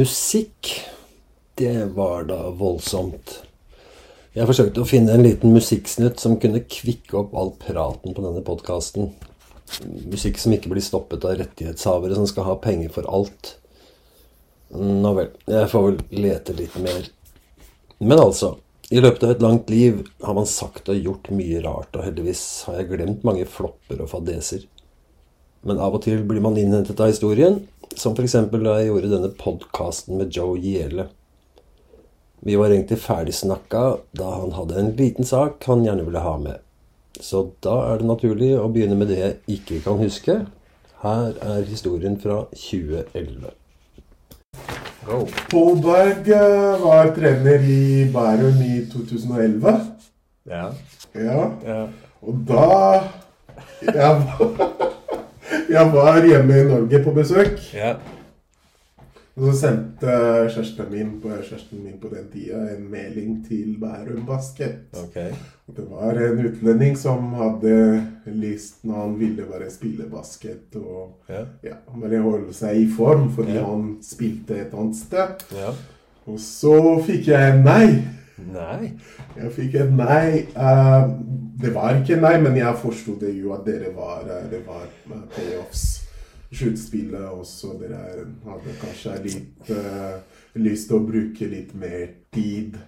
Musikk, det var da voldsomt. Jeg forsøkte å finne en liten musikksnutt som kunne kvikke opp all praten på denne podkasten. Musikk som ikke blir stoppet av rettighetshavere som skal ha penger for alt. Nå vel, jeg får vel lete litt mer. Men altså, i løpet av et langt liv har man sagt og gjort mye rart, og heldigvis har jeg glemt mange flopper og fadeser. Men av og til blir man innhentet av historien, som f.eks. da jeg gjorde denne podkasten med Joe Giele. Vi var egentlig ferdigsnakka da han hadde en liten sak han gjerne ville ha med. Så da er det naturlig å begynne med det jeg ikke kan huske. Her er historien fra 2011. Go. Paul eh, var trener i Bærum i 2011. Ja. ja. ja. Og da jeg, jeg var hjemme i Norge på besøk. Ja. Og så sendte kjæresten min, på, kjæresten min på den tida en melding til Bærum Basket. Okay. Det var en utlending som hadde lyst når han ville bare spille basket og ja. Ja, bare holde seg i form, fordi ja. han spilte et annet sted. Ja. Og så fikk jeg nei. Nei? Jeg fikk et nei. Uh, det var ikke nei, men jeg forsto det jo at dere var, eh, det var eh, payoffs sluttspillet også. Dere hadde kanskje litt uh, lyst til å bruke litt mer tid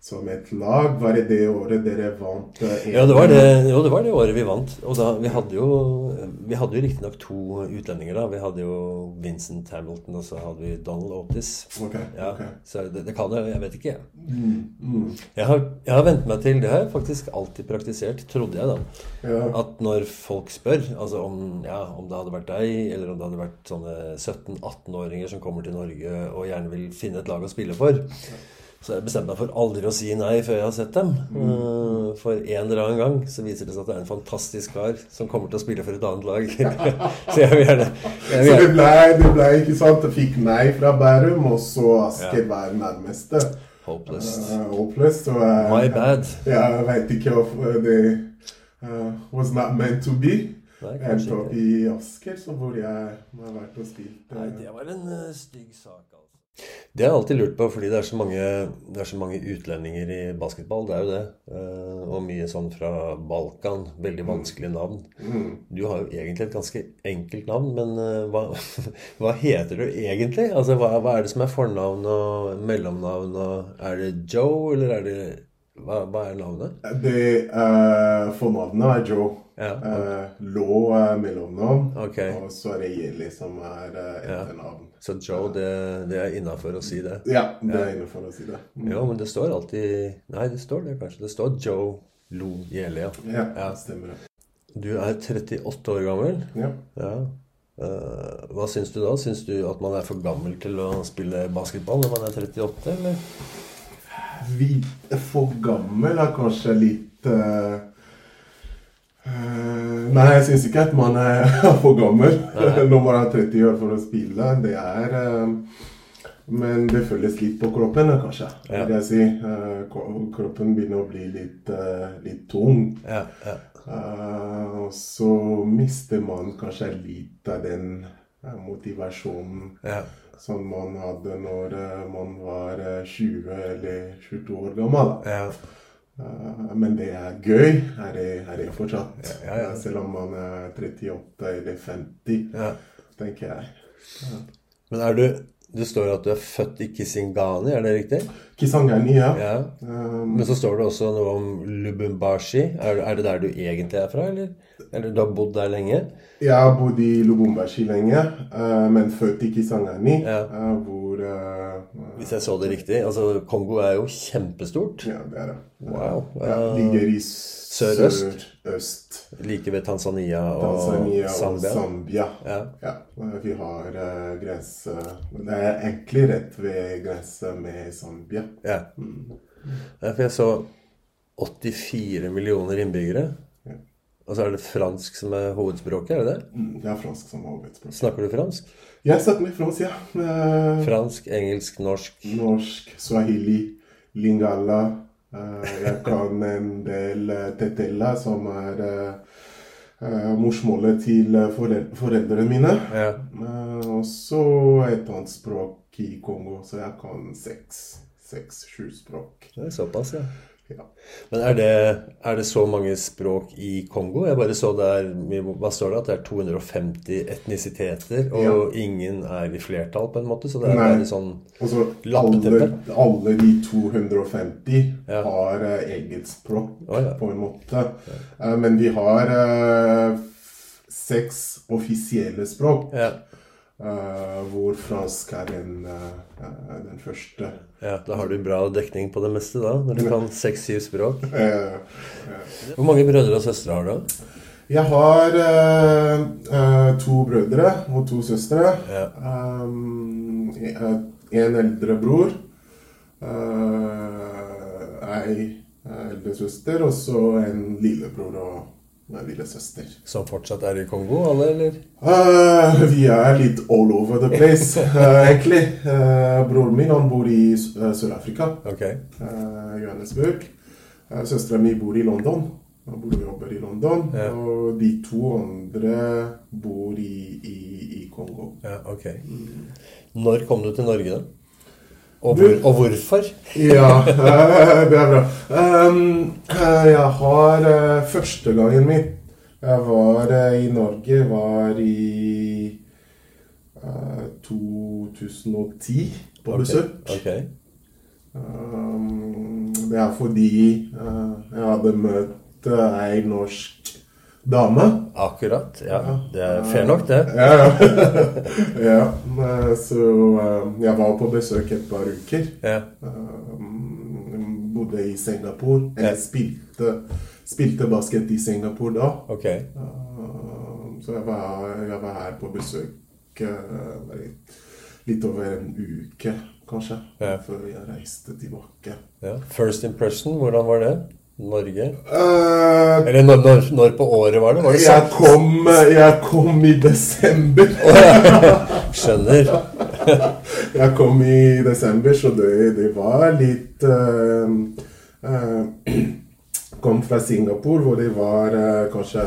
som et lag. Var det det året dere vant? Uh, ja, det var det, jo, det var det året vi vant. Og da, vi hadde jo, vi hadde jo riktignok to utlendinger da. Vi hadde jo Vincent Hamilton, og så hadde vi Donald Otis. Okay, ja, okay. Så det, det kan jeg, jeg vet ikke. Mm, mm. Jeg, har, jeg har vent meg til, det har jeg faktisk alltid praktisert, trodde jeg da. Ja. At når folk spør, altså om, ja, om det hadde vært deg, eller om det hadde vært sånne 17-18-åringer som kommer til Norge og gjerne vil finne et lag å spille for, så jeg bestemte meg for aldri å si nei før jeg har sett dem. Mm. For en eller annen gang så viser det seg at det er en fantastisk kar som kommer til å spille for et annet lag. så jeg vil gjerne, jeg vil Så det ble, det ble ikke sant? Jeg fikk nei fra Bærum, og så Asker Ja. var nærmeste. Hopeless. Uh, hopeless. og, uh, My bad. jeg veit ikke om det uh, was not meant to be. Endte opp i Asker, så hvor jeg har vært og spilt. Nei, det var en eh, stygg sak. Det har jeg alltid lurt på, fordi det er så mange, det er så mange utlendinger i basketball. Det er jo det. Eh, og mye sånn fra Balkan. Veldig vanskelige navn. mm. Du har jo egentlig et ganske enkelt navn, men eh, hva, hva heter du egentlig? Altså, hva, hva er det som er fornavn og mellomnavn? Og er det Joe, eller er det Hva, hva er navnet? Det uh, Fornavnet er Joe. Ja, Uh, Lå er mellomnavn. okay. Og så er det Jeli som er uh, Ja. Så Joe, det, det er innafor å si det? Ja, det er innenfor å si det. Mm. Jo, men det står alltid Nei, det står det kanskje. Det står Joe Lo Gjele, ja. Ja, Ja. stemmer det. Du er 38 år gammel. Ja. Ja. Uh, hva syns du da? Syns du at man er for gammel til å spille basketball når man er 38, eller? Vi for gammel er kanskje litt uh, eh, Nei, jeg syns ikke at man er for gammel når man er 30 år for å spille. Det er uh, Men det føles litt på kroppen, eh, kanskje. Ja. vil jeg si. Eh, kroppen begynner å bli litt, eh, litt tung. Ja, ja. Eh, og så mister man kanskje litt av den eh, motivasjonen ja. Som man hadde når eh, man var eh, 20 eller 22 år gammel. ja. Eh, men det er gøy, er det, er det fortsatt. Ja, ja. Selv om man er 38 eller 50, ja. tenker jeg. Men er du Det står at du er født i Kisingani, er det riktig? Kisangani, ja. Ja. Um, Men så står det også noe om Lubumbashi. Er, er det der du egentlig er fra, eller? Eller du har bodd der lenge? jeg har bodd i Lubumbashi lenge, eh, men født i Kisangani, Ja. eh, hvor eh, Hvis jeg så det riktig. Altså, Kongo er jo kjempestort. Ja, det er det. Wow. Ja, Eh, ligger i Sørøst? sørøst. Like ved Tanzania og Tanzania og Zambia. Zambia. Ja. Ja, vi har uh, grense Det er egentlig rett ved grensa med Zambia. ja. Ja, For jeg så 84 millioner innbyggere. Og så er det fransk som er hovedspråket, er det det? Mm, Det er fransk som hovedspråk. Snakker du fransk? Jeg snakker med fransk, ja. Eh, Fransk, engelsk, norsk norsk, swahili, lingala. Eh, jeg kan en del tetella, som er eh, eh, morsmålet til foreldre, foreldrene mine. Ja. Eh, og så et annet språk i Kongo, så jeg kan seks, seks-sju språk. Det er såpass, ja. Ja. Men er det, er det så mange språk i Kongo? Jeg bare så der Hva står det? At det er 250 etnisiteter, og ingen er i flertall, på en måte? Så det er Nei. bare sånn altså, alle, alle de 250 Ja. har uh, eget språk, oh, ja. på en måte. Uh, men vi har uh, seks offisielle språk, Eh, hvor fransk er den, eh, eh, den første. ja. Da har du bra dekning på det meste, da? Når du kan seks-syv språk. Hvor mange brødre og søstre har du? Jeg har uh, to brødre og to søstre. Ja. Um, en eldre bror. Uh, ei eldre søster, og så en lillebror og en lillesøster. Som fortsatt er i Kongo, alle, eller? Uh, vi er litt all over the place, uh, egentlig. Uh, broren min han bor i Sør-Afrika, Okay. Johannesburg. Uh, Søstera mi bor i London. Han bor og jobber i London. Ja. Og de to andre bor i, i, i Kongo. Ja, ok. Når kom du til Norge, da? Og, hvor, og hvorfor? Ja, eh, det er bra. Eh, jeg har eh, Første gangen min jeg var i Norge, var i eh, 2010 på besøk. Okay. Okay. det er fordi jeg hadde møtt ei norsk dame. Akkurat. Ja, det er fair nok, det. Ja, ja. ja. eh, Så eh, jeg var på besøk et par uker. Ja. Um, bodde i Singapore. Jeg spilte, spilte basket i Singapore da. Ok. Um, så jeg var, jeg var her på besøk litt over en uke, kanskje, før jeg reiste tilbake. Ja. First impression, hvordan var det? Norge? Uh, Eller når, når, når på året var det? Var det jeg, kom, jeg kom i desember. Skjønner. Jeg kom i desember, så det, det var litt uh, uh, Kom fra Singapore, hvor det var eh, kanskje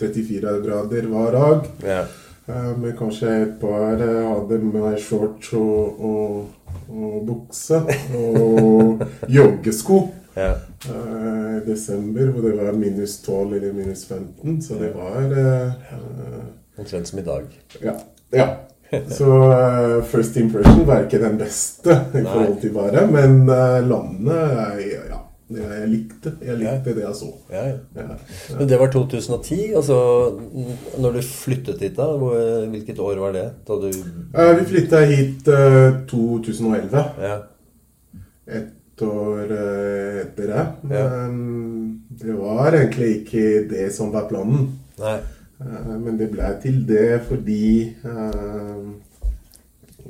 34 grader hver dag. Yeah. Eh, men kanskje et par eh, hadde med shorts og, og, og bukse og joggesko. ja. Eh, I desember, hvor det var minus 12 eller minus 15. Så det var eh, eh, Omtrent som i dag. ja. ja. Så uh, first impression var ikke den beste i Nei. forhold til bare, men uh, landet jeg, Ja, jeg likte. Jeg likte det jeg så. Ja, ja. Ja. Men det var 2010. Altså, når du flyttet hit, da? hvor- Hvilket år var det? Da du vi flytta hit eh, 2011. Ja. Et år eh, etter det. Men det var egentlig ikke det som var planen. Nei. Eh, Men det ble til det fordi eh,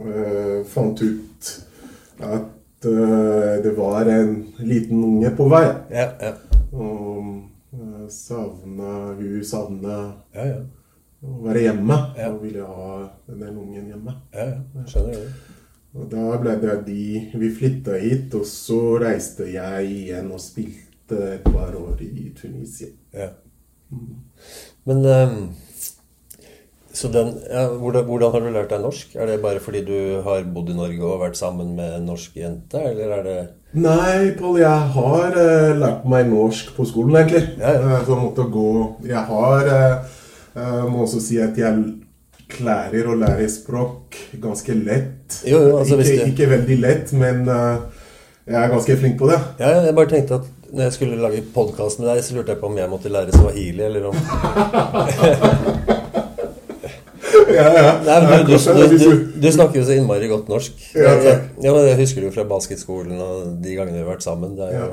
eh, Fant ut at det var en liten unge på vei. Ja, ja. Og savna Hun savna Ja, ja. å være hjemme. Ja. Og ville ha den ungen hjemme. ja, ja. Skjønner det. Og da ble det de Vi flytta hit, og så reiste jeg igjen og spilte et par år i Tunisia. Ja. Men ehm, Så den ja, hvordan, hvordan har du lært deg norsk? Er det bare fordi du har bodd i Norge og vært sammen med en norsk jente, eller er det Nei, Pål, jeg har uh, lært meg norsk på skolen, egentlig. Ja, ja. Eh, så jeg måtte gå Jeg har uh, Må også si at jeg klarer å lære språk ganske lett. Jo, jo, altså, ikke, ikke veldig lett, men uh, jeg er ganske flink på det. Ja, jeg bare tenkte at når jeg skulle lage podkast med deg, så lurte jeg på om jeg måtte lære swahili, eller om ja, ja. Nei, men du, du, du, du- snakker jo så innmari godt norsk. Ja, Jeg- men jeg husker jo fra basketskolen og de gangene vi har vært sammen. Det er jo.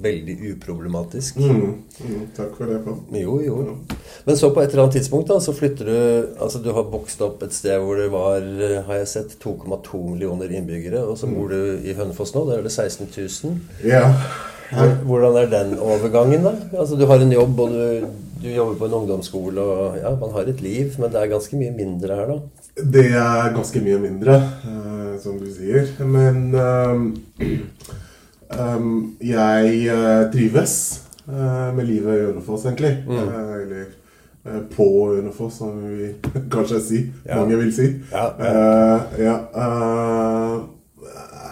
Veldig uproblematisk. mm, mm, Takk for det, Pål. Jo, jo. Men så på et eller annet tidspunkt da, så flytter du Altså du har vokst opp et sted hvor det var, eh, har jeg sett, 2,2 millioner innbyggere. Og så bor du i Hønefoss nå. Der er det 16 000. Ja. Hvordan er den overgangen, da? Altså Du har en jobb, og du, du jobber på en ungdomsskole, og ja, man har et liv, men det er ganske mye mindre her, da. Det er ganske mye mindre, eh, som du sier. Men ehm, ehm, jeg uh, trives uh, med livet i Hønefoss, egentlig. Mm. Uh, eller på Hønefoss, som vi kanskje si. Ja. Mange vil si. Ja, ja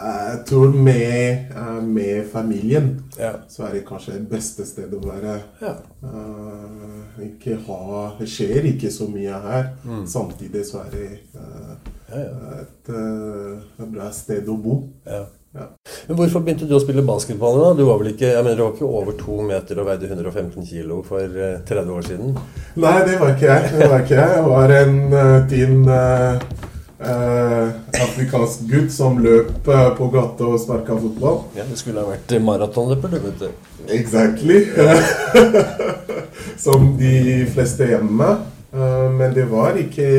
jeg tror med, med familien Ja. så er det kanskje det beste stedet å være. Ja. Ikke ha Det skjer ikke så mye her. Mm. Samtidig så er det et, et bra sted å bo. Ja. Ja. Men hvorfor begynte du å spille basketball? da? Du var vel ikke jeg mener, du var ikke over to meter og veide 115 kilo for eh, 30 år siden? Nei, det var ikke jeg. Det var ikke jeg. Jeg var en uh, eh, eh, afrikansk gutt som løp eh, på gata og sparka fotball. Ja, Du skulle ha vært maratonløper, du, vet du. Exactly. som de fleste hjemme. Uh, men det var ikke,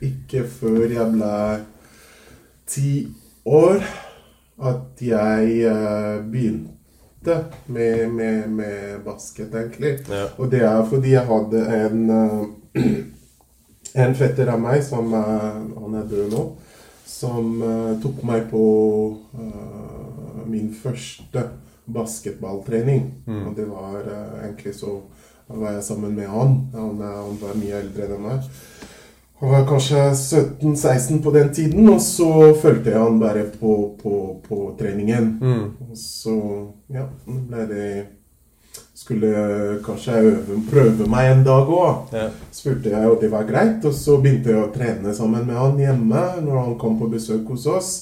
ikke før jeg ble ti år at jeg eh, begynte med, med, med basket, egentlig. Ja. Og det er fordi jeg hadde en eh, En fetter av meg, som eh, han er død nå, som tok meg på uh, min første basketballtrening. Og det var uh, egentlig så var jeg sammen med han. Han, han var mye eldre enn meg. Han var kanskje 17-16 på den tiden, og så fulgte jeg han bare på, på, på treningen. Og så ja, ble det Skulle kanskje øve, prøve meg en dag òg. Ja. Spurte jeg, og det var greit. Og så begynte jeg å trene sammen med han hjemme når han kom på besøk hos oss.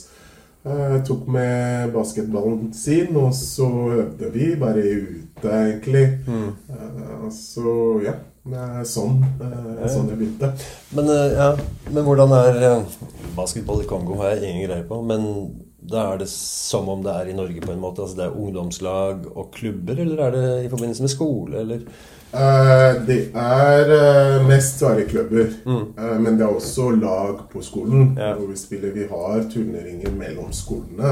Jeg tok med basketballen sin, og så øvde vi bare ute, egentlig. Mm. Så ja. Sånn, eh, sånn jeg begynte. Men, eh, ja, men hvordan er eh, Basketball i Kongo har jeg ingen greie på. Men da er det som om det er i Norge på en måte? Altså det er ungdomslag og klubber, eller er det i forbindelse med skole, eller? Uh, Det er uh, mest svære klubber, mm. Eh, Men det er også lag på skolen. Ja. Hvor vi spiller Vi har turneringer mellom skolene,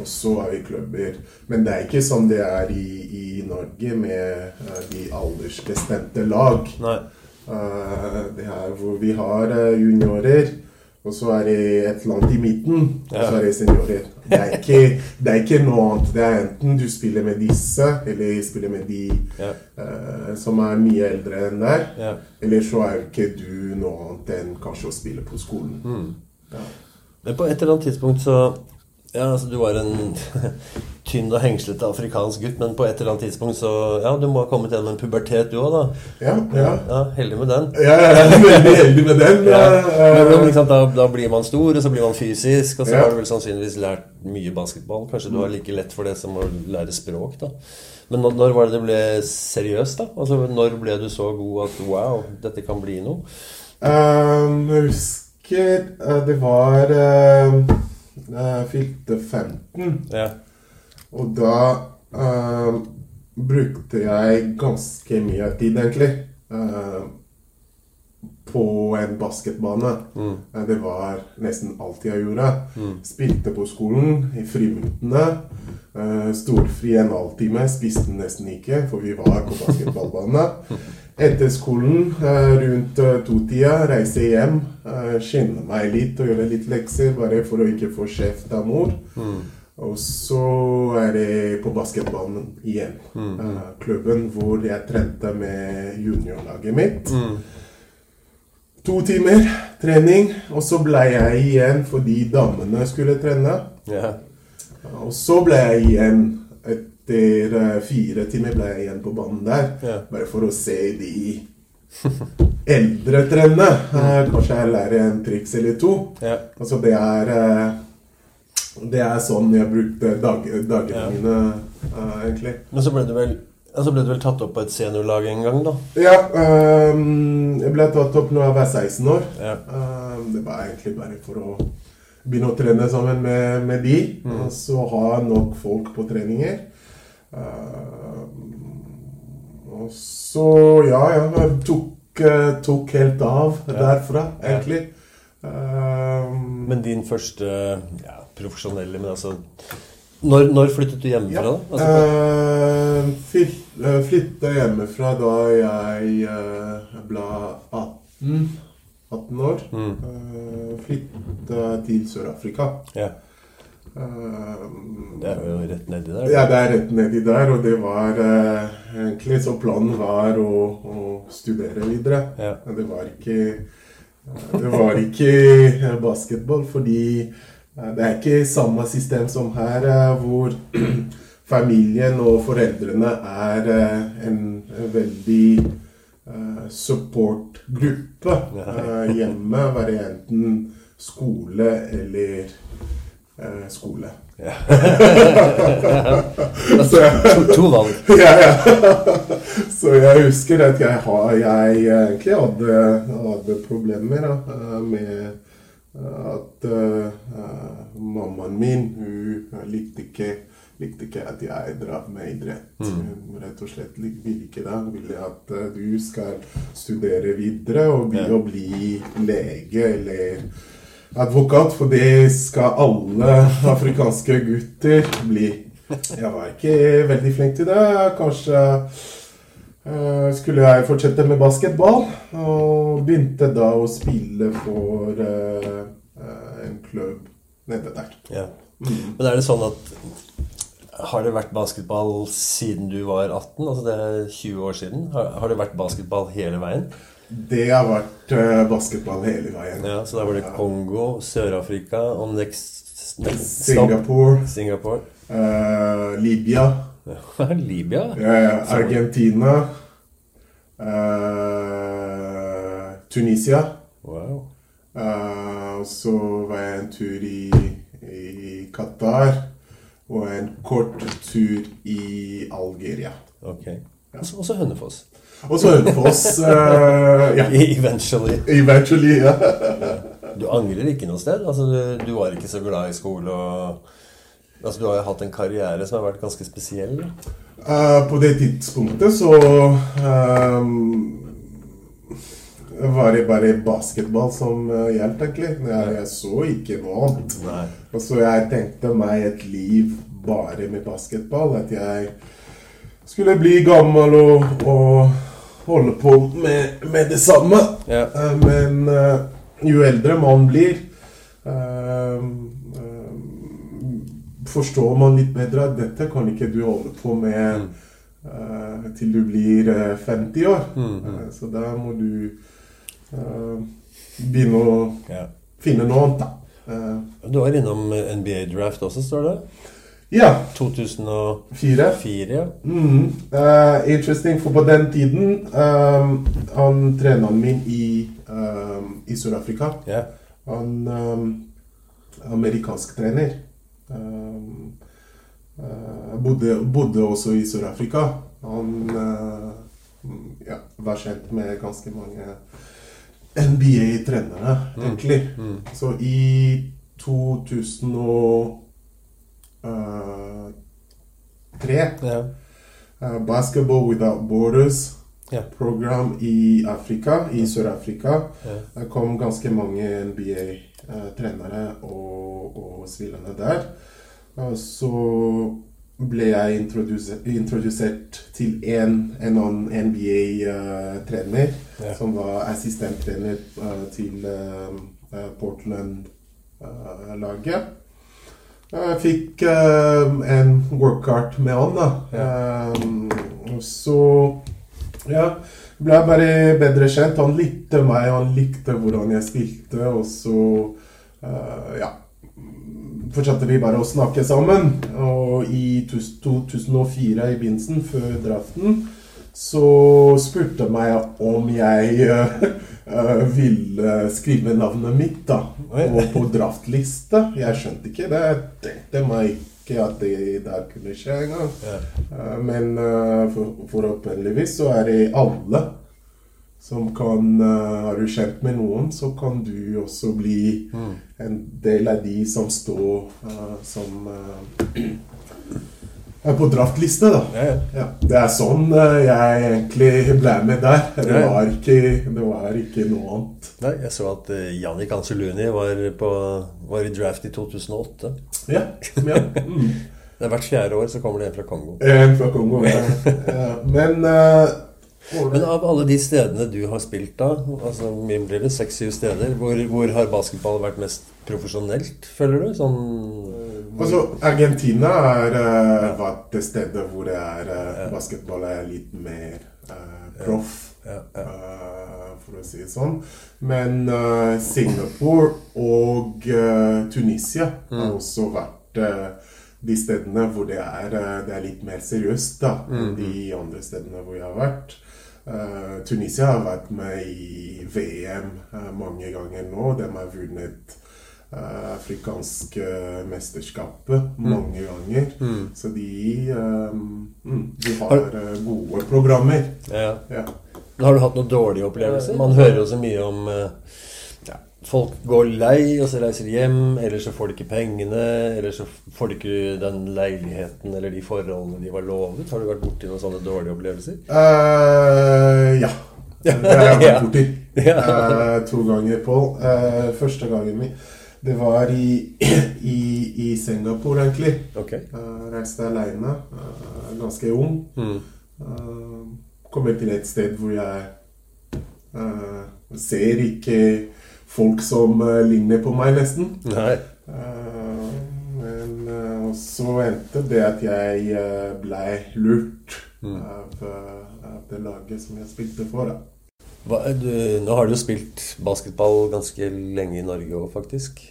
og så har vi klubber. Men det er ikke som det er i, i Norge med de aldersbestemte lag. Det er hvor vi har juniorer, og så er det et eller annet i midten, og så er det seniorer. Det er, ikke, det er ikke noe annet. Det er enten du spiller med disse, eller spiller med de Ja. uh, som er mye eldre enn deg. Ja. Eller så er ikke du noe annet enn kanskje å spille på skolen. Mm. Ja. Men på et eller annet tidspunkt så Ja, altså du var en tynn og hengslete afrikansk gutt, men på et eller annet tidspunkt så Ja, du må ha kommet gjennom en pubertet, du òg, da. Ja, ja. Ja, Heldig med den. Ja, veldig heldig med den. Ja. Men, ikke da, da blir man stor, og så blir man fysisk, og så har du vel sannsynligvis lært mye basketball. Kanskje du har like lett for det som å lære språk, da. Men når, når var det det ble seriøst, da? Altså, Når ble du så god at wow, dette kan bli noe? Um, jeg husker eh, det var uh, uh, fylte 15, Ja. Og da uh, brukte jeg ganske mye tid, egentlig, uh, på en basketbane. Eh, Det var nesten alt jeg gjorde. Spilte på skolen i friminuttene. Uh, storfri en halvtime. Spiste nesten ikke, for vi var på basketballbane. Etter skolen, rundt to-tida, reise hjem, skynde meg litt og gjøre litt lekser, bare for å ikke få kjeft av mor. Og så er det på basketballen igjen. Eh, klubben hvor jeg trente med juniorlaget mitt. To timer trening, og så ble jeg igjen fordi damene skulle trene. ja. Og så ble jeg igjen etter eh, fire timer ble jeg igjen på banen der. Yeah. Bare for å se de eldre trene. Eh, Kanskje jeg lærer en triks eller to. Yeah. Altså det er Det er sånn jeg brukte dag, dagene Ja. mine, uh, egentlig. Men så ble du vel ja, så ble du vel tatt opp på et seniorlag en gang, da? Ja, Um, jeg ble tatt opp når jeg var 16 år. Ja. Um, det var egentlig bare for å begynne å trene sammen med, med de, og så ha nok folk på treninger. Ehm, og så, ja, jeg tok, eh, tok helt av derfra, egentlig. Ehm, Men din første ja, profesjonelle Men altså Når, når flyttet du hjemmefra, Ja. da? Altså, uh, eh, Flytta hjemmefra da jeg uh, ble 18, 18 år. Mm. Uh, Flytta til Sør-Afrika. ja. Uh, Det er jo rett nedi der. Ja, det er rett nedi der, og det var uh, egentlig så planen var å, å studere videre. Ja. Det var ikke Det var ikke basketball, fordi eh, det er ikke samme system som her, eh, hvor familien og foreldrene er eh, en veldig eh, supportgruppe eh, hjemme. Være enten skole eller eh, skole. Ja. Så to, to valg. ja, ja. Så jeg husker at jeg, har, jeg egentlig hadde, hadde problemer da, eh, med eh, at eh, mammaen min hun likte ikke, likte ikke at jeg drev med idrett. Hun rett og slett ville ikke det. Hun ville at eh, du skal studere videre og bli, og bli lege eller advokat, for det skal alle afrikanske gutter bli. Jeg var ikke veldig flink til det. Kanskje eh, skulle jeg fortsette med basketball. Og begynte da å spille for eh, eh, en klubb nede der. Ja. Men er det sånn at Har det vært basketball siden du var 18? Altså det er 20 år siden. Har, har det vært basketball hele veien? Det har vært eh, basketball hele veien. Ja, Så da var det Kongo, Sør-Afrika og next, next Singapore, Singapore. Uh, Libya, Libya? ja, Argentina, Uh, Tunisia. Wow. Uh, så var jeg en tur i, i Qatar. Og en kort tur i Algeria. Ok. Så- Og så Hønefoss. Og så Hønefoss. Uh, ja, Eventually. eventually. Ja. Du angrer ikke noe sted? Altså, du, du var ikke så glad i skole og Altså, du har jo hatt en karriere som har vært ganske spesiell. Eh, på det tidspunktet så ehm, var det bare basketball som uh, gjaldt, egentlig. Jeg, jeg så ikke noe annet. Nei. Og så jeg tenkte meg et liv bare med basketball. At jeg skulle bli gammel og, og holde på med, med det samme. Ja. Uh, Men eh, jo eldre man blir, eh, eh, forstår man litt bedre at dette kan ikke du holde på med eh, til du blir eh, 50 år. Mm, Eh, så da må du uh, begynne å Ja. finne noe annet, da. Eh, Du var innom NBA-draft også, står det? ja. 2004, Fire. ja. Mhm. Eh, interesting, for på den tiden um, Han treneren min i, um, i Sør-Afrika Yeah. Han um, amerikansk trener. Um, eh, bodde, bodde også i Sør-Afrika. Han eh, ja, var kjent med ganske mange NBA-trenere, egentlig. Mm. Så i 2003 ja. Basketball Without Borders Ja. program i Afrika, i Sør-Afrika. Ja. Det kom ganske mange NBA-trenere og, og spillerne der. Uh, så ble jeg introdusert, introdusert til en, en NBA-trener, Ja. som var assistenttrener til Portland-laget. Jeg fikk en workout med han, da. Og så ja, ble jeg bare bedre kjent. Han likte meg, han likte hvordan jeg spilte, og så uh, ja fortsatte vi bare å snakke sammen. Og i 2004, i begynnelsen, før draften, så spurte meg om jeg eh, ville skrive navnet mitt da, på draftliste. Jeg skjønte ikke det. Jeg tenkte meg ikke at det der kunne skje engang. Ja. Eh, Men uh, for, forhåpentligvis så er det alle som kan uh, Har du kjent med noen, så kan du også bli Mm. en del av de som står som på draftliste, da. Ja, ja. Ja, det er sånn uh, jeg egentlig ble med der. Det var ikke, det var ikke noe annet. Nei, jeg så at uh, Jannik Anseluni var, på, var i draft i 2008. Ja, ja. Mm. Det er Hvert fjerde år så kommer det en fra Kongo. En fra Kongo. Men uh, Men av alle de stedene du har spilt da, altså min blir det seks-syv steder, hvor, hvor har basketball vært mest profesjonelt, føler du? Sånn Altså, Argentina er uh, vært det stedet hvor det er uh, basketball er litt mer uh, proff, uh, for å si det sånn. Men uh, Singapore og uh, Tunisia har også vært uh, de stedene hvor det er, uh, det er litt mer seriøst da, enn de andre stedene hvor jeg har vært. Uh, Tunisia har vært med i VM uh, mange ganger nå. De har vunnet uh, afrikanske mesterskapet mange ganger. Så de, um, mm, de har uh, gode programmer. Ja. Ja. Har du hatt noen dårlige opplevelser? Man hører jo så mye om eh, ja, Folk går lei, og så reiser de hjem, eller så får de ikke pengene, eller så får de ikke den leiligheten eller de forholdene de var lovet. Har du vært borti noen sånne dårlige opplevelser? Uh, ja. Det har jeg vært borti Ja. eh, to ganger, Pål. Uh, første gangen min Det var i, i, i Singapore, egentlig. Okay. Uh, reiste aleine, uh, ganske ung. Mm. Uh, kommer til et sted hvor jeg eh, ser ikke folk som eh, ligner på meg, nesten. Nei. Eh, men så endte det at jeg blei lurt av, eh, av det laget som jeg spilte for. Da. Hva, du, nå har du jo spilt basketball ganske lenge i Norge òg, faktisk.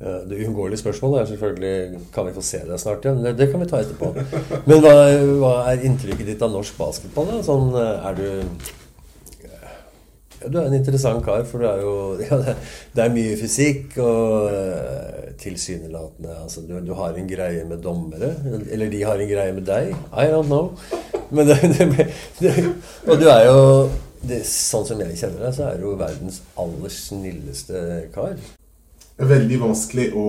Det uunngåelige spørsmålet er selvfølgelig Kan vi få se deg snart igjen? Det, det kan vi ta etterpå. Men hva, hva er inntrykket ditt av norsk basketball? Da? Sånn, er du ja, Du er en interessant kar, for du er jo ja, det, er mye fysikk og eh, tilsynelatende altså, du, du har en greie med dommere. Eller de har en greie med deg. I don't know. Men det, det, det, Og du er jo Sånn som jeg kjenner deg, så er du verdens aller snilleste kar. Veldig vanskelig å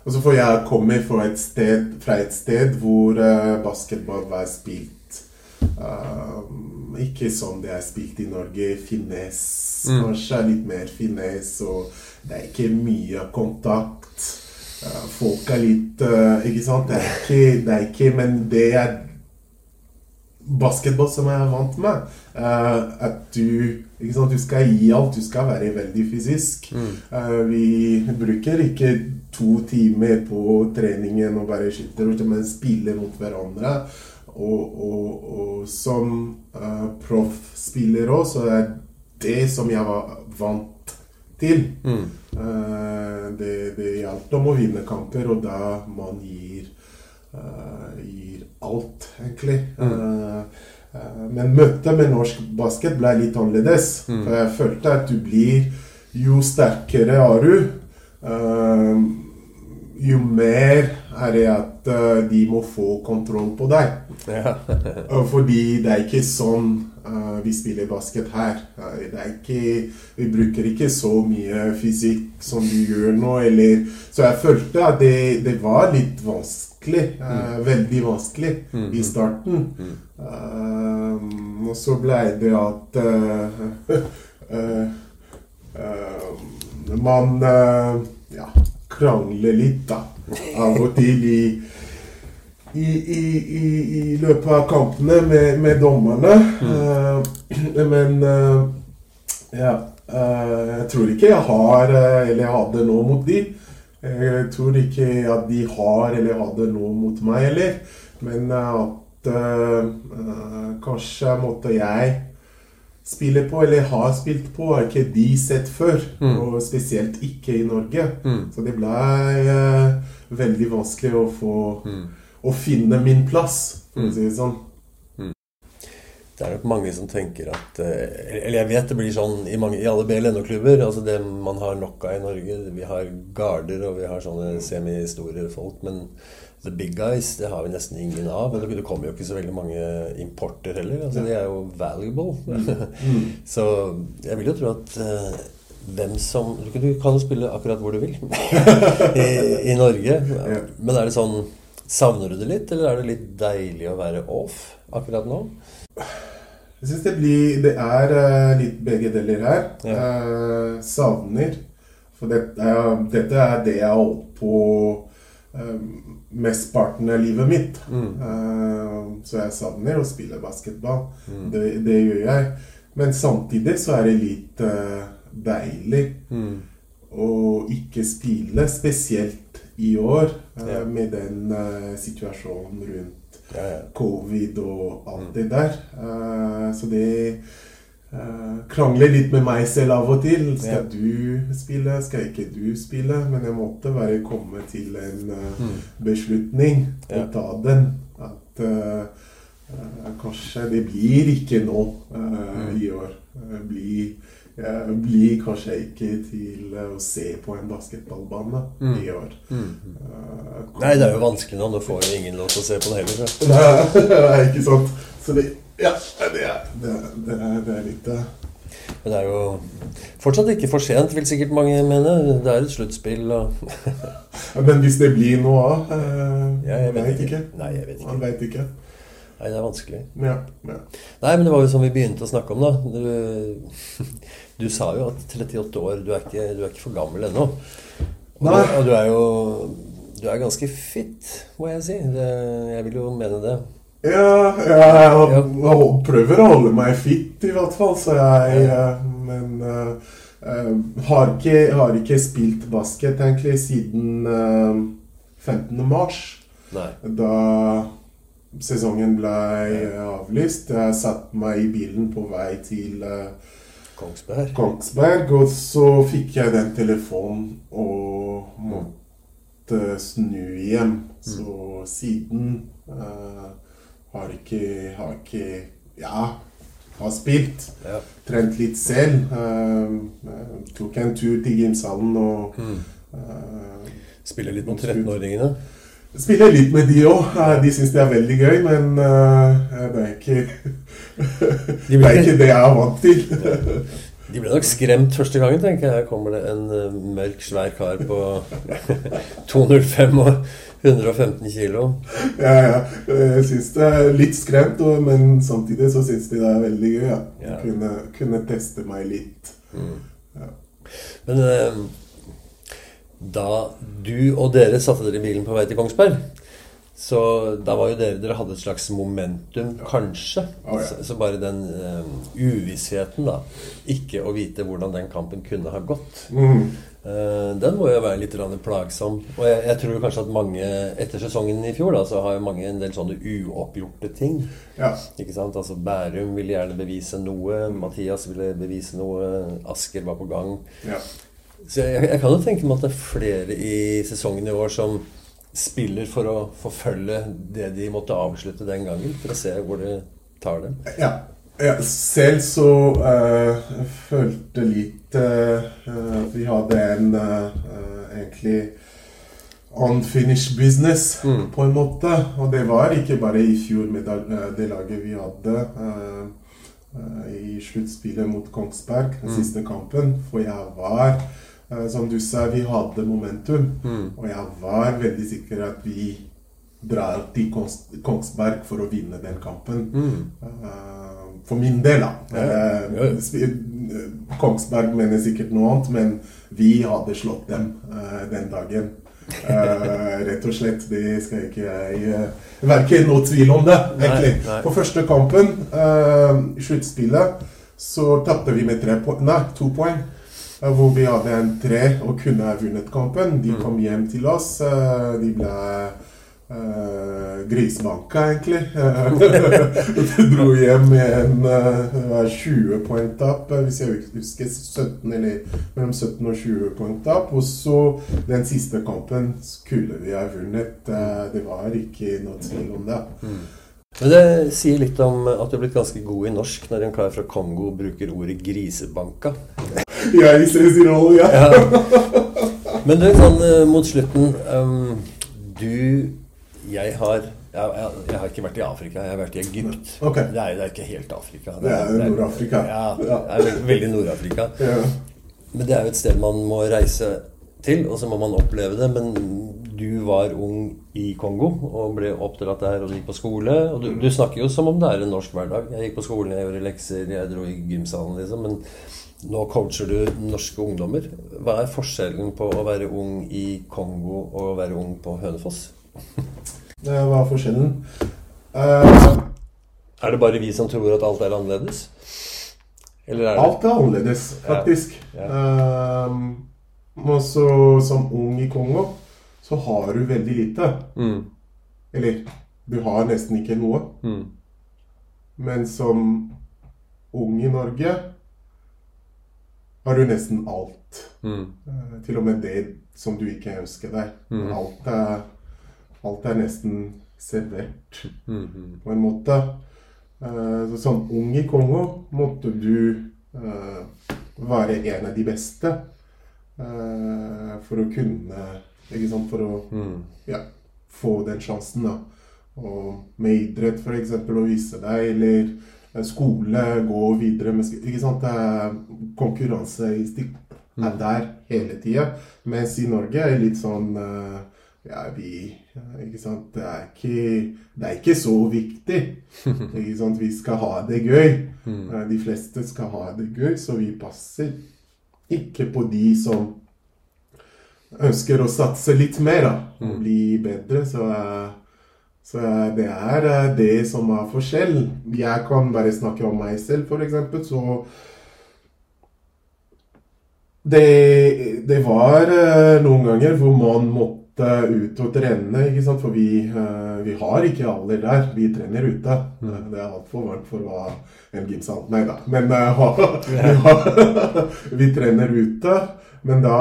Altså For jeg kommer fra et sted, fra et sted hvor eh, basketball var spilt eh, Ikke som det er spilt i Norge. Finesse. Kanskje litt mer finesse, og det er ikke mye kontakt. Uh, folk er litt uh, Ikke sant? Det er ikke, det er ikke Men det er basketball som jeg er vant med. Uh, at du? Du skal gi alt. Du skal være veldig fysisk. Eh, vi bruker ikke to timer på treningen og bare skyter, men spiller mot hverandre. Og, og, og som uh, proffspiller òg, så er det som jeg var vant til. Eh, det, det gjaldt om å vinne kamper, og da man gir, eh, gir alt, egentlig. Mm. eh, men møtet med norsk basket ble litt annerledes. For jeg følte at du blir Jo sterkere er du, eh, jo mer er det at eh, de må få kontroll på deg. Ja. Fordi det er ikke sånn vi spiller basket her. Det ikke, vi bruker ikke så mye fysikk som du gjør nå. Eller, så jeg følte at det, det var litt vanskelig. uh, Veldig vanskelig i starten. Uh, og så ble det at uh, uh, uh, Man uh, ja, krangler litt, da. Av og til i i, i, i, i løpet av kampene med, med dommerne. Eh, men uh, ja uh, Jeg tror ikke jeg har eh, eller hadde noe mot de. Jeg tror ikke at de har eller hadde noe mot meg heller. Men eh, at eh, eh, kanskje måtte jeg spille på, eller har spilt på, har ikke de sett før. Og spesielt ikke i Norge. Så det ble eh, veldig vanskelig å få å finne min plass, for å si det sånn. Det er nok mange som tenker at eh, Eller jeg vet det blir sånn i, mange, i alle BLNO-klubber. Altså det man har nok av i Norge. Vi har garder og vi har sånne semistore folk. Men the big guys det har vi nesten ingen av. Men det kommer jo ikke så veldig mange importer heller. Altså De er jo valuable. så jeg vil jo tro at uh, hvem som Du kan- jo spille akkurat hvor du vil i, i Norge. Men er det sånn Savner du det litt, eller er det litt deilig å være off akkurat nå? Jeg syns det blir Det er uh, litt begge deler her. Ja. Uh, savner. For er, dette er det jeg har holdt på mesteparten av livet mitt. Mm. så jeg savner å spille basketball. Det, det gjør jeg. Men samtidig så er det litt deilig deilig å ikke spille, spesielt i år, eh, Ja. med den eh, situasjonen rundt covid og alt det der. Eh, så det eh, krangler litt med meg selv av og til. Skal Ja. du spille, skal ikke du spille? Men jeg måtte bare komme til en uh, Mm. beslutning Ja. og ta den. At uh, eh, kanskje det blir ikke nå Mm. i år. Blir, blir kanskje ikke til å se på en basketballbane Mm. i år. Mm. Nei, det er jo vanskelig nå. Nå får jo ingen lov til å se på det heller. Så. Nei, ikke sant. Så det, ja, det er, det, er- det er, det er litt det. Men det er jo fortsatt ikke for sent, vil sikkert mange mene. Det er et sluttspill og Men hvis det blir noe av eh, Ja, jeg vet ikke. ikke. Nei, jeg vet ikke. Man vet ikke. Nei, det er vanskelig. Ja, ja. Nei, men det var jo som vi begynte å snakke om, da. Du, du sa jo at 38 år Du er ikke, du er ikke for gammel ennå. Og, og du er jo Du er ganske fit, må jeg si. Det, jeg vil jo mene det. Ja, jeg, jeg prøver å holde meg fit, i hvert fall. Så jeg eh, Men eh, har, ikke, har ikke spilt basket egentlig siden uh, 15. mars. Nei. Da sesongen ble avlyst. Jeg satte meg i bilen på vei til uh, Kongsberg. Kongsberg, og så fikk jeg den telefonen og måtte snu hjem. Så siden eh, har ikke Har ikke Ja, har spilt. Ja. Trent litt selv. eh, tok en tur til gymsalen og eh, Spiller litt mot 13-åringene. Spiller litt med de òg. De syns det er veldig gøy, men uh, det er ikke Det er ikke det jeg er vant til. De ble nok skremt første gangen, tenker jeg. Her kommer det en uh, mørk, svær kar på 205 og 115 kilo. Ja, ja. Jeg syns det er litt skremt, men samtidig så syns de det er veldig gøy. Ja. Ja. Kunne, kunne teste meg litt. Men uh, da du og dere satte dere i bilen på vei til Kongsberg, så da var jo dere Dere hadde et slags momentum, kanskje. Oh, ja. så, så bare den eh, uvissheten, da. Ikke å vite hvordan den kampen kunne ha gått. Mm. Eh, den må jo være litt plagsom. Og jeg, jeg tror kanskje at mange etter sesongen i fjor da, så har jo mange en del sånne uoppgjorte ting. Ja. Ikke sant? Altså Bærum ville gjerne bevise noe. Mathias ville bevise noe. Asker var på gang. ja. Så jeg, jeg kan jo tenke meg at det er flere i sesongen i år som spiller for å forfølge det de måtte avslutte den gangen, for å se hvor det tar dem. ja. ja. Selv så uh, jeg følte litt uh, eh, Vi hadde en eh, egentlig unfinished business, Mm. på en måte. Og det var ikke bare i fjor med det, laget vi hadde eh, i sluttspillet mot Kongsberg, den Mm. siste kampen. For jeg var, som du sa, vi hadde momentum. Mm. Og jeg var veldig sikker at vi drar til Kongsberg for å vinne den kampen. Mm. Eh, for min del, da. Ja, Eh, ja. eh, Kongsberg mener sikkert noe annet, men vi hadde slått dem eh, den dagen. Eh, rett og slett. Det skal ikke jeg uh, Verken noe tvil om det, egentlig. nei. På første kampen, eh, i sluttspillet, så tapte vi med tre po nei, to poeng. Eh, Hvor vi hadde en tre og kunne ha vunnet kampen. De Mm. kom hjem til oss. eh, De ble uh, grisbanka, egentlig. De dro hjem med en uh, 20 poeng tap, eh, hvis jeg husker 17 eller mellom 17 og 20 poeng tap. Og så den siste kampen skulle vi ha vunnet. Uh, Det var ikke noe tvil om det. Men det sier litt om at du er blitt ganske god i norsk når en kar fra Kongo bruker ordet 'grisebanka'. Ser sin rolle, ja. Ja. Men du, sånn eh, mot slutten um, Du Jeg har jeg, jeg, jeg har ikke vært i Afrika, jeg har vært i Egypt. Okay. Det, er, det er ikke helt Afrika. Det er Nord-Afrika. Ja, det er veldig, veldig Nord-Afrika. ja. Men det er jo et sted man må reise til, og så må man oppleve det. Men du var ung i Kongo og ble oppdratt der, og du gikk på skole. Og du, du snakker jo som om det er en norsk hverdag. Jeg gikk på skolen, jeg gjorde lekser, jeg dro i gymsalen, liksom. Men nå coacher du norske ungdommer. Hva er forskjellen på å være ung i Kongo og å være ung på Hønefoss? Hva er forskjellen. Uh... Er det bare vi som tror at alt er annerledes? Eller er det alt er annerledes, faktisk. Ja. ja. Uh, også som ung i Kongo, så har du veldig lite. Mm. Eller du har nesten ikke noe. Mm. Men som ung i Norge har du nesten alt. Mm. Eh, Til og med det som du ikke ønsker deg. Mm. Alt, er, alt er nesten servert, Mm. på en måte. Eh, Så som ung i Kongo måtte du eh, være en av de beste for å kunne Ikke sant? For å Mm. ja, få den sjansen, da. Og med idrett, f.eks., å vise deg, eller eh, skole, gå videre med Ikke sant? Det Konkurranseinstinkt er der hele tida. Mens i Norge er det litt sånn eh, Ja, vi Ikke sant? Det er ikke, det er ikke så viktig. Ikke sant? Vi skal ha det gøy. Eh, De fleste skal ha det gøy, så vi passer ikke på de som ønsker å satse litt mer, da. Og bli bedre. Så, så det er eh, det som er forskjell. Jeg kan bare snakke om meg selv, eksempel, så det, det var eh, noen ganger hvor man måtte ut og trene, ikke sant? for vi, eh, vi har ikke alle der. Vi trener ute. Eh, Det er altfor varmt for å ha en gymsal. Nei da. Men vi, har, vi trener ute. Men da,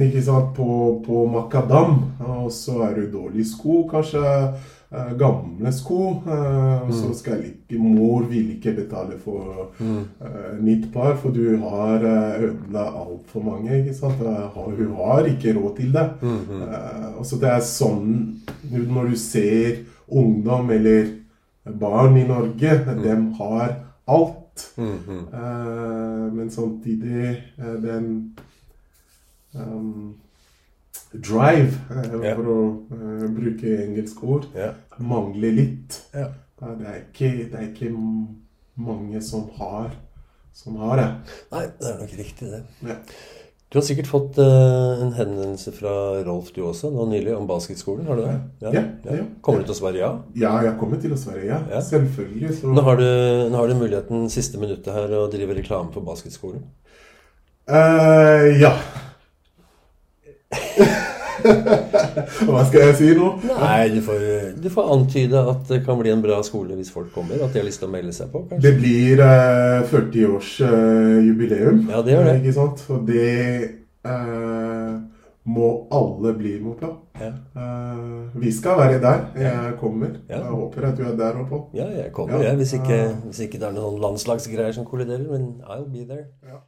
ikke sant, på, på makadam, og så er det dårlige sko, kanskje eh, gamle sko. eh, og så skal ikke Mor vil ikke betale for eh, nytt par, for du har uh, ødela altfor mange. ikke sant? Eh, har- Hun har ikke råd til det. Eh, og så det er sånn Når du ser ungdom eller barn i Norge, dem har alt. Mm. Eh, men samtidig eh, den um, drive, Ja. for å uh, bruke engelsk ord, yeah. mangler litt. Yeah. Ja, det, er ikke, det er ikke mange som har, som har det. Nei, det er nok riktig, det. Ja. Du har sikkert fått uh, en henvendelse fra Rolf du også, nå nylig, om basketskolen. Har du det? Ja, ja. Kommer du til å svare ja? Ja, jeg kommer til å svare ja. Ja. Selvfølgelig. Så, Nå har, du, nå har du muligheten siste minuttet her å drive reklame for basketskolen. Uh, ja. Hva skal jeg si nå? Nei, du får, du får antyde at det kan bli en bra skole hvis folk kommer. At de har lyst til å melde seg på, kanskje. Det blir eh, 40-årsjubileum. Ja, det gjør det. Ikke sant? Og det eh, må alle bli med på. Ja. Eh, vi skal være der. Jeg kommer. Ja. Jeg håper at du er der oppe. Ja, jeg kommer, Ja. Hvis ikke, hvis ikke det er noen landslagsgreier som kolliderer. Men I'll be there. Ja.